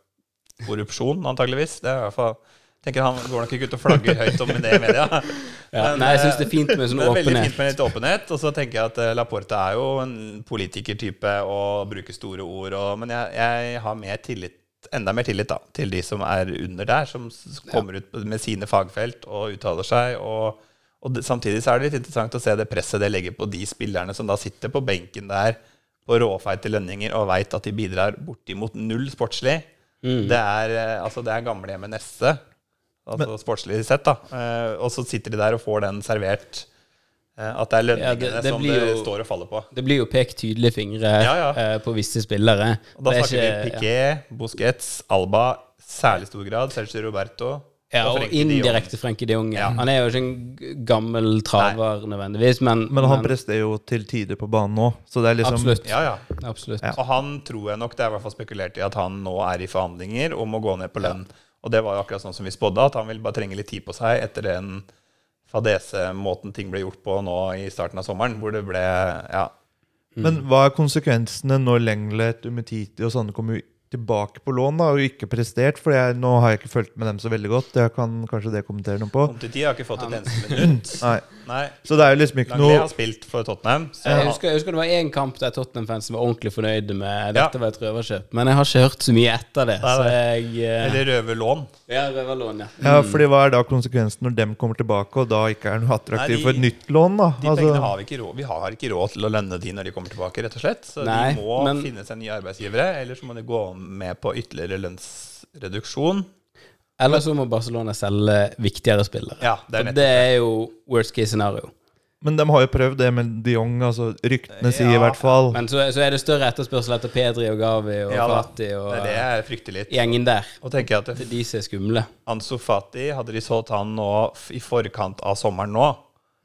korrupsjon, antageligvis. Det er i hvert fall tenker Han går nok ikke ut og flagger høyt om det i media. [laughs] ja. Men, Nei, jeg syns eh, det er fint med sånn det er veldig fint med litt åpenhet. Og så tenker jeg at eh, Laporte er jo en politikertype og bruker store ord. Og, men jeg, jeg har mer tillit, enda mer tillit da, til de som er under der, som kommer ut med sine fagfelt og uttaler seg. Og, og det, samtidig så er det litt interessant å se det presset det legger på de spillerne som da sitter på benken der på råfeite lønninger og veit at de bidrar bortimot null sportslig. Det er, eh, altså, det er gamlehjemmet Nesse, altså sportslig sett. da. Eh, og så sitter de der og får den servert Eh, At det er lønningene Ja, det- det som det jo- står og faller på. Det blir jo pekt tydelige fingre Ja, ja. eh, på visse spillere. Og da er snakker ikke- vi Piquet, Busquets, Alba, særlig stor grad, Sergio Roberto Ja, og og indirekte Frenkie de Jong. Ja. Han er jo ikke en gammel traver nødvendigvis, men, Men han prester jo til tider på banen nå, så det er liksom Absolutt. Ja, ja. absolutt. Ja. Og han tror jeg nok det er i hvert fall spekulert i at han nå er i forhandlinger om å gå ned på lønn. Og det var jo akkurat sånn som vi spådde, at han vil bare trenge litt tid på seg etter den fadese-måten ting ble gjort på nå i starten av sommeren, hvor det ble Ja. Men hva er konsekvensene når Lenglet, Umetiti og sånne kommer tilbake på lån da, og ikke prestert? For jeg, nå har jeg ikke fulgt med dem så veldig godt. Jeg kan kanskje det kommentere noe på. Tid, har ikke fått et eneste minutt. [laughs] Nei. Nei. Så det er jo liksom ikke Langley noe har spilt for Tottenham. Så Jeg husker, jeg husker det var én kamp der Tottenham-fansen var ordentlig fornøyde med Ja. dette var et røverkjøp, men jeg har ikke hørt så mye etter det. det, Så jeg uh... eller røverlån. Ja, røverlån, ja. Ja, fordi hva er da konsekvensen når dem kommer tilbake, og da ikke er noe attraktivt for et nytt lån, da? De Altså, pengene har vi ikke råd Vi har ikke råd til å lønne de når de kommer tilbake, rett og slett. Så Nei, de må men- finne seg nye arbeidsgivere, eller så må de gå med på ytterligere lønnsreduksjon. Eller så må Barcelona selge viktigere spillere. Ja, det er nettopp det er jo worst case scenario. men de har jo prøvd det med de Jong, altså ryktene sier i hvert fall. Men så, så er det større etterspørsel etter Pedri og Gavi og Ja Fati og Det er det litt. gjengen der. Og tenker jeg at Det de som er skumle. Anso Fati, hadde de solgt han nå i forkant av sommeren nå,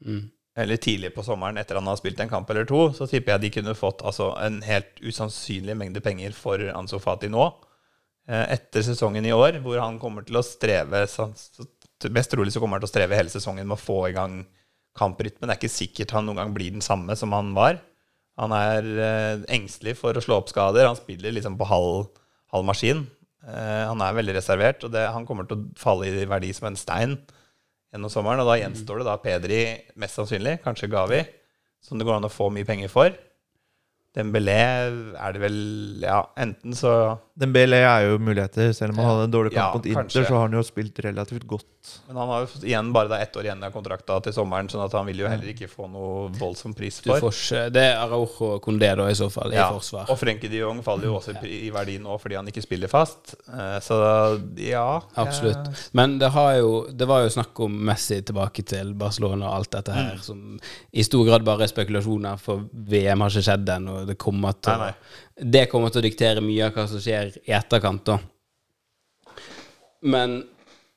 Mm. eller tidlig på sommeren etter han har spilt en kamp eller to, så tipper jeg de kunne fått altså, en helt usannsynlig mengde penger for Anso Fati nå. Eh, Etter sesongen i år, hvor han kommer til å streve Mest trolig så kommer han til å streve hele sesongen med å få i gang kamprytmen. Det er ikke sikkert han noen gang blir den samme som han var. Han er eh, engstelig for å slå opp skader. Han spiller liksom på halv, halv maskin. Eh, han er veldig reservert, og det, han kommer til å falle i verdi som en stein gjennom sommeren. Og da gjenstår det da Pedri, mest sannsynlig, kanskje Gavi, som det går an å få mye penger for. Dembélé er det vel Ja, enten så Dembélé er jo muligheter. Selv om han hadde en dårlig kamp Ja, mot Inter, kanskje. så har han jo spilt relativt godt. Men han har jo igjen bare da ett år igjen av kontrakta til sommeren, sånn at han vil jo heller ikke få noe voldsom pris Du for. får det er Araujo da, i så fall, i Ja, forsvar. Og Frenke de Jong faller jo også i verdi nå fordi han ikke spiller fast. Eh, Så ja Absolutt. Men det, har jo, det var jo snakk om Messi tilbake til Barcelona og alt dette her, Mm. som i stor grad bare er spekulasjoner, for VM har ikke skjedd ennå. Det kommer til Nei, å- Det kommer til å diktere mye av hva som skjer i etterkant, da. Men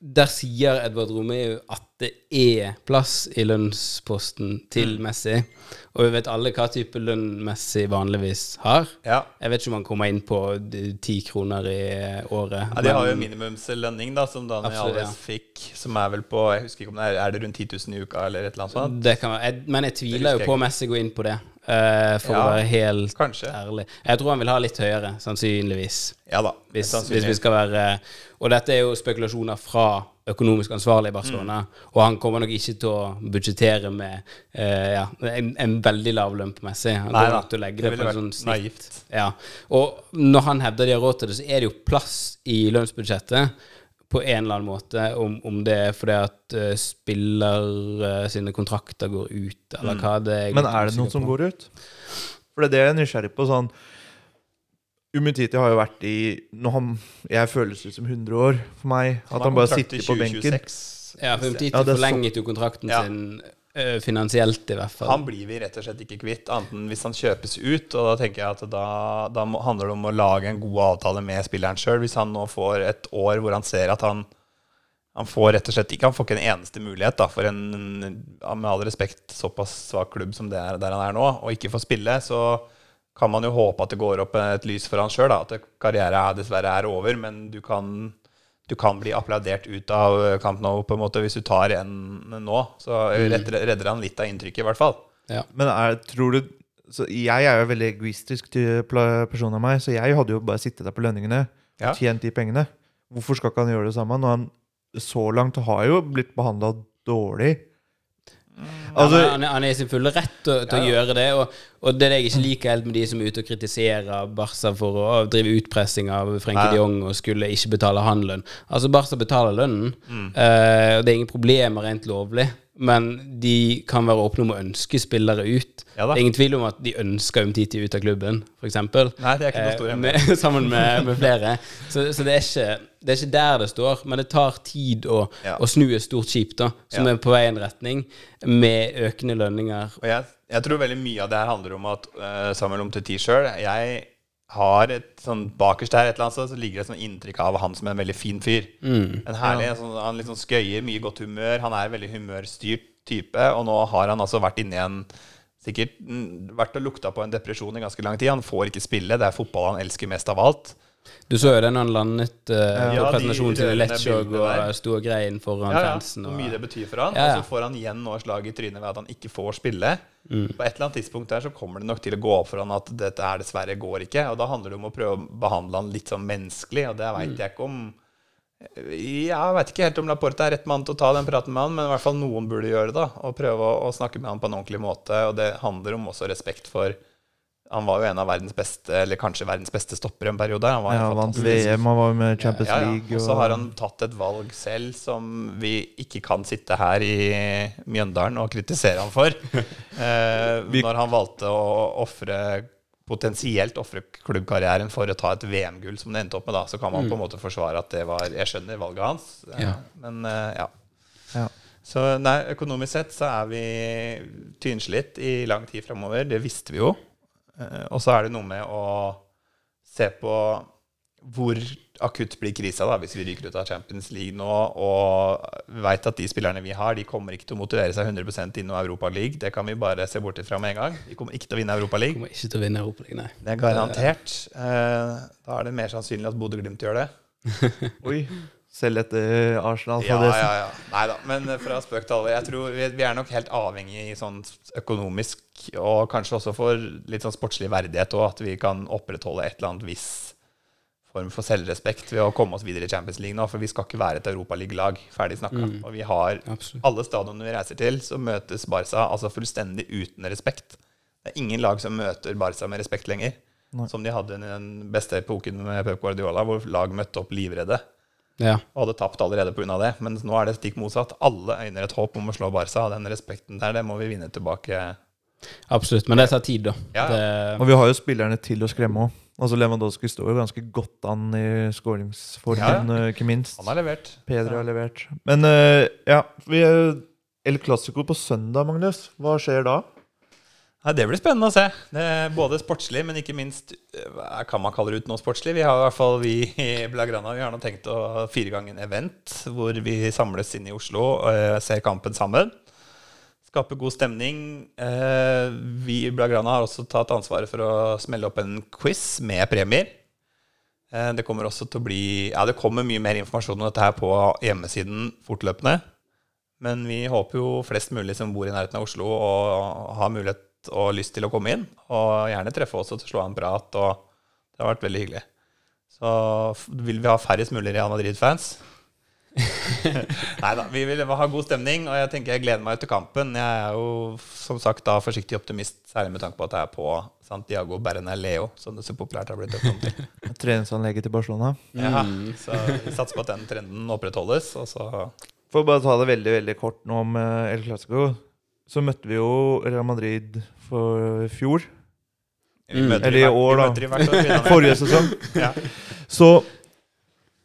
der sier Edvard Romeu at det er plass i lønnsposten til Mm. Messi. Og vi vet alle hva type lønn Messi vanligvis har. Ja. Jeg vet ikke om han kommer inn på ti kroner i året. Ja, De har jo minimumslønning, da, som Daniel Absolutt, ja. Fikk, som er vel på Jeg husker ikke om det er, er det rundt 10 000 i uka, eller et eller annet sånt? Det kan være. Jeg, men jeg tviler jo på om Messi går inn på det, Uh, for å være helt kanskje. ærlig. Jeg tror han vil ha litt høyere, sannsynligvis. Ja da. Hvis, hvis vi skal være Og dette er jo spekulasjoner fra økonomisk ansvarlig i Barcelona. Mm. Og han kommer nok ikke til å budsjettere med eh, ja, en, en veldig lav lønn på Messi. Han Nei kommer til å legge det det, på en sånn snitt. naivt. Ja. Og når han hevder de har råd til det, så er det jo plass i lønnsbudsjettet på en eller annen måte, om, om det er fordi at uh, spiller uh, sine kontrakter går ut, eller hva det er. Men er det noen som går ut? For det er det jeg er nysgjerrig på. sånn Umutiti har jo vært i nå han, Jeg føles ut som 100 år for meg. At han, han bare sitter på benken. 26. Ja, for Ja, er forlenget jo kontrakten Ja. sin eh, finansielt, i hvert fall. Han blir vi rett og slett ikke kvitt, annet enn hvis han kjøpes ut. Og da tenker jeg at da, da må, handler det om å lage en god avtale med spilleren sjøl. Hvis han nå får et år hvor han ser at han han får rett og slett ikke Han får ikke en eneste mulighet da for en med all respekt såpass svak klubb som det er der han er nå, og ikke får spille, så kan man jo håpe at det går opp et lys for han sjøl. At karrieren dessverre er over, men du kan, du kan bli applaudert ut av Camp Nou på en måte hvis du tar en nå. Så redder, redder han litt av inntrykket, i hvert fall. Ja. Men er, tror du så Jeg er jo veldig egoistisk person av meg, så jeg hadde jo bare sittet der på lønningene Ja. og tjent de pengene. Hvorfor skal ikke han gjøre det samme når han så langt har jo blitt behandla dårlig? Altså, han, han, han er i sin fulle rett til, til å Ja. gjøre det. Og, og det er det jeg ikke liker helt med de som er ute og kritiserer Barca for å drive utpressing av Frenkie ja. de Jong og skulle ikke betale han lønn. Altså, Barca betaler lønnen, Mm. uh, og det er ingen problemer rent lovlig. Men de kan være åpne om å ønske spillere ut. Ja det er ingen tvil om at de ønsker Umtiti ut av klubben, f.eks. Med, [laughs] sammen med, med flere. Så, så det, er ikke, det er ikke der det står, men det tar tid å, Ja. å snu et stort skip da, som Ja. er på vei i en retning, med økende lønninger. Og jeg, jeg tror veldig mye av det her handler om at uh, Samuel Umtiti sjøl Jeg har et sånn bakerst der et eller annet sted, så ligger det et sånn inntrykk av han som en veldig fin fyr. En herlig, ja. sånn, Han sånn skøyer, mye godt humør. Han er en veldig humørstyrt type. Og nå har han altså vært inne i en Sikkert mm, vært og lukta på en depresjon i ganske lang tid. Han får ikke spille. Det er fotball han elsker mest av alt. Du så jo det når han landet uh, Ja, presentasjonen til rørende og sto og grein foran Ja, ja. fansen. Hvor Og, mye det betyr for han. Ja. Og så får han igjen nå slag i trynet ved at han ikke får spille. Mm. På et eller annet tidspunkt der så kommer det nok til å gå opp for han at dette her dessverre går ikke. Og da handler det om å prøve å behandle han litt sånn menneskelig, og det Mm. jeg ikke om Jeg veit ikke helt om Laporte er rett mann til å ta den praten med han, men i hvert fall noen burde gjøre det. da, Og prøve å, å snakke med han på en ordentlig måte. Og det handler om også respekt for Han var jo en av verdens beste, eller kanskje verdens beste stoppere en periode. Han var Ja, en vant fantastisk- VM, han var jo med Champions ja, ja. League. Og så har han tatt et valg selv som vi ikke kan sitte her i Mjøndalen og kritisere ham for. [laughs] Eh, når han valgte å offre potensielt ofre klubbkarrieren for å ta et VM-gull, som det endte opp med, da, så kan man på en måte forsvare at det var Jeg skjønner valget hans, eh, Ja. men eh, ja. Ja. Så nei, økonomisk sett så er vi tynnslitt i lang tid framover. Det visste vi jo. Eh, Og så er det noe med å se på hvor akutt blir krisa da, hvis vi ryker ut av Champions League nå. Og vi veit at de spillerne vi har, de kommer ikke til å motivere seg 100% inn i Europa League. Det kan vi bare se bort ifra med en gang. De kommer ikke til å vinne Europa League. kommer ikke til å vinne Europaligaen, nei. Det er garantert. Eh, Da er det mer sannsynlig at Bodø-Glimt gjør det. [laughs] Oi, selv etter Arsenal. Ja, ja, ja. Nei da. Men eh, fra spøk til alvor. Jeg tror vi, er nok helt avhengig i sånn økonomisk, og kanskje også for litt sånn sportslig verdighet òg, at vi kan opprettholde et eller annet viss form for selvrespekt ved å komme oss videre i Champions League nå. For vi skal ikke være et europaligalag. Ferdig snakka. Og vi har Absolutt. alle stadionene vi reiser til, så møtes Barca altså fullstendig uten respekt. Det er ingen lag som møter Barca med respekt lenger. Nei. Som de hadde i den beste epoken med Pep Guardiola, hvor lag møtte opp livredde Ja. og hadde tapt allerede pga. det. Men nå er det stikk motsatt. Alle øyner et håp om å slå Barca. Og den respekten der, det må vi vinne tilbake. Absolutt. Men det tar tid, da. Ja, Det, Og vi har jo spillerne til å skremme òg. Altså Lewandowski står jo ganske godt an i skåringsformen, Ja, eh, ikke minst. Han har levert. Pedro har levert. Men eh, ja, vi er El Clásico på søndag, Magnus. Hva skjer da? Nei, det blir spennende å se. Både sportslig, men ikke minst eh, kan man kalle det ut noe sportslig. Vi har i hvert fall vi i Blagrana vi har nå tenkt å fire ganger en event hvor vi samles inn i Oslo og eh, ser kampen sammen. Skape god stemning. Eh, Vi i Blagrana har også tatt ansvaret for å smelle opp en quiz med premier. Det kommer også til å bli Ja, det kommer mye mer informasjon om dette her på hjemmesiden fortløpende. Men vi håper jo flest mulig som bor i nærheten av Oslo og har mulighet og lyst til å komme inn. Og gjerne treffe oss og slå av en prat. Og det har vært veldig hyggelig. Så vil vi ha færrest mulig Real Madrid-fans. [laughs] Nei da, vi vil ha god stemning, og jeg tenker jeg gleder meg til kampen. Jeg er jo som sagt da forsiktig optimist, særlig med tanke på at jeg er på Santiago Bernaleo, som det så populært har blitt døpt om til. [laughs] Treningsanlegget til Barcelona. Ja, så vi satser på at den trenden opprettholdes. Og så For å bare ta det veldig veldig kort nå om eh, El Clásico. Så møtte vi jo Real Madrid for fjor. Mm. Eller i i år, da. møter i hvert år. [laughs] Forrige sesong. [laughs] Ja, Så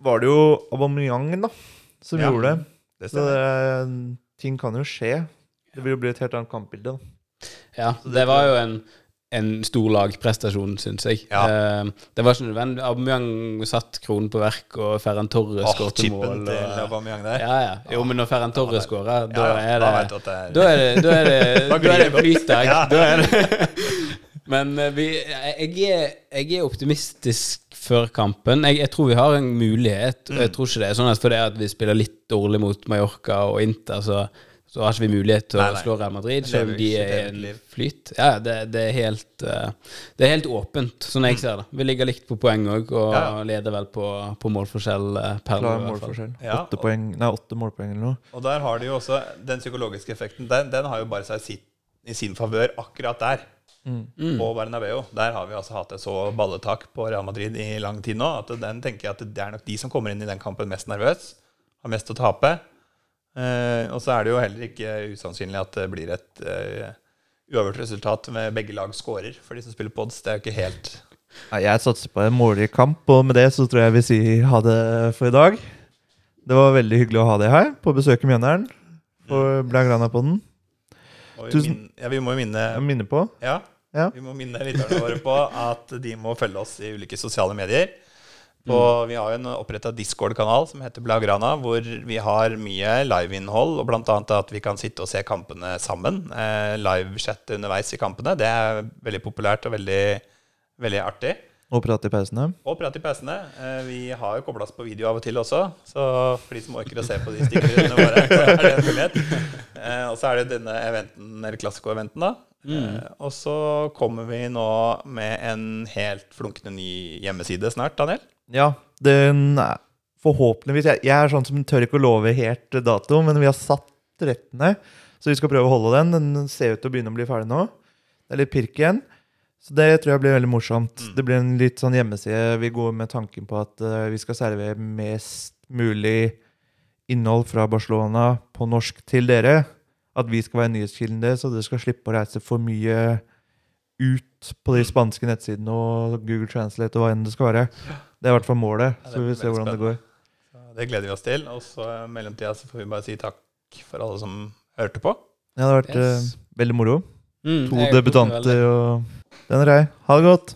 var det jo Aubameyang da som Ja, gjorde det. det Så det, ting kan jo skje. Det vil jo bli et helt annet kampbilde. da. ja, det var jo en, en stor lagprestasjon, syns jeg. Ja. Uh, det var ikke nødvendig. Aubameyang satt kronen på verk, og Ferran Torres oh, skåret mål. Og, Aubameyang der. ja, ja. Jo, men når Ferran Torres skårer, da er det Da er det, [laughs] da er det, Da er flytdag. [laughs] Da er det. Men eh, vi, jeg, er, jeg er optimistisk før kampen. Jeg, jeg tror vi har en mulighet. Mm. Jeg tror ikke det er sånn at fordi at vi spiller litt dårlig mot Mallorca og Inter, så, så har ikke vi mulighet til Nei, å nei. slå Real Madrid, selv om de er i en flyt. Ja, det, det, er helt, eh, det er helt åpent, sånn jeg ser det. Vi ligger likt på poeng òg, og Ja, ja. leder vel på, på målforskjell eh, per Klar målforskjell. Ja, Åtte, og- poeng, nei, åtte målpoeng eller noe. Og der har de jo også den psykologiske effekten. Den, den har jo bare seg sitt, i sin favør akkurat der. På Bernabeu. Der har vi altså hatt et så balletak på Real Madrid i lang tid nå at den tenker jeg at det er nok de som kommer inn i den kampen mest nervøs. Har mest å tape. Eh, og så er det jo heller ikke usannsynlig at det blir et eh, uavgjort resultat med begge lag scorer for de som spiller pods. Det er jo ikke helt Nei, Jeg satser på en målrik kamp, og med det så tror jeg vi sier ha det for i dag. Det var veldig hyggelig å ha deg her på besøk i Mjøndalen for Blagrana på den. vi, Tusen- min, ja, vi må jo minne minne på. Ja, Ja. vi må minne lytterne våre på at de må følge oss i ulike sosiale medier. På, Vi har jo en oppretta Discord-kanal som heter Blagrana, hvor vi har mye liveinnhold, og bl.a. at vi kan sitte og se kampene sammen. Eh, Livechat underveis i kampene. Det er veldig populært og veldig, veldig artig. Og prate i pausene. Og prate i pausene. Eh, vi har jo kobla oss på video av og til også, så for de som orker å se på de stikkordene våre, så er det en mulighet. Eh, og så er det denne eventen, eller klassiko-eventen, da. Eh, og så kommer vi nå med en helt flunkende ny hjemmeside snart, Daniel. Ja, den er forhåpentligvis jeg, jeg er sånn som tør ikke å love helt dato, men vi har satt 13., så vi skal prøve å holde den. Den ser ut til å begynne å bli ferdig nå. Det er litt pirk igjen. Så det tror jeg blir veldig morsomt. Det blir en litt sånn hjemmeside. Vi går med tanken på at uh, vi skal servere mest mulig innhold fra Barcelona på norsk til dere. At vi skal være nyhetskilden deres, så dere skal slippe å reise for mye ut på de spanske nettsidene og Google Translate og hva enn det skal være. Det er i hvert fall målet. Så vi får se hvordan det går. Det gleder vi oss til. Og så i mellomtida så får vi bare si takk for alle som hørte på. Ja, det har vært Yes. eh, veldig moro. Mm, To debutanter og Den er grei. Ha det godt.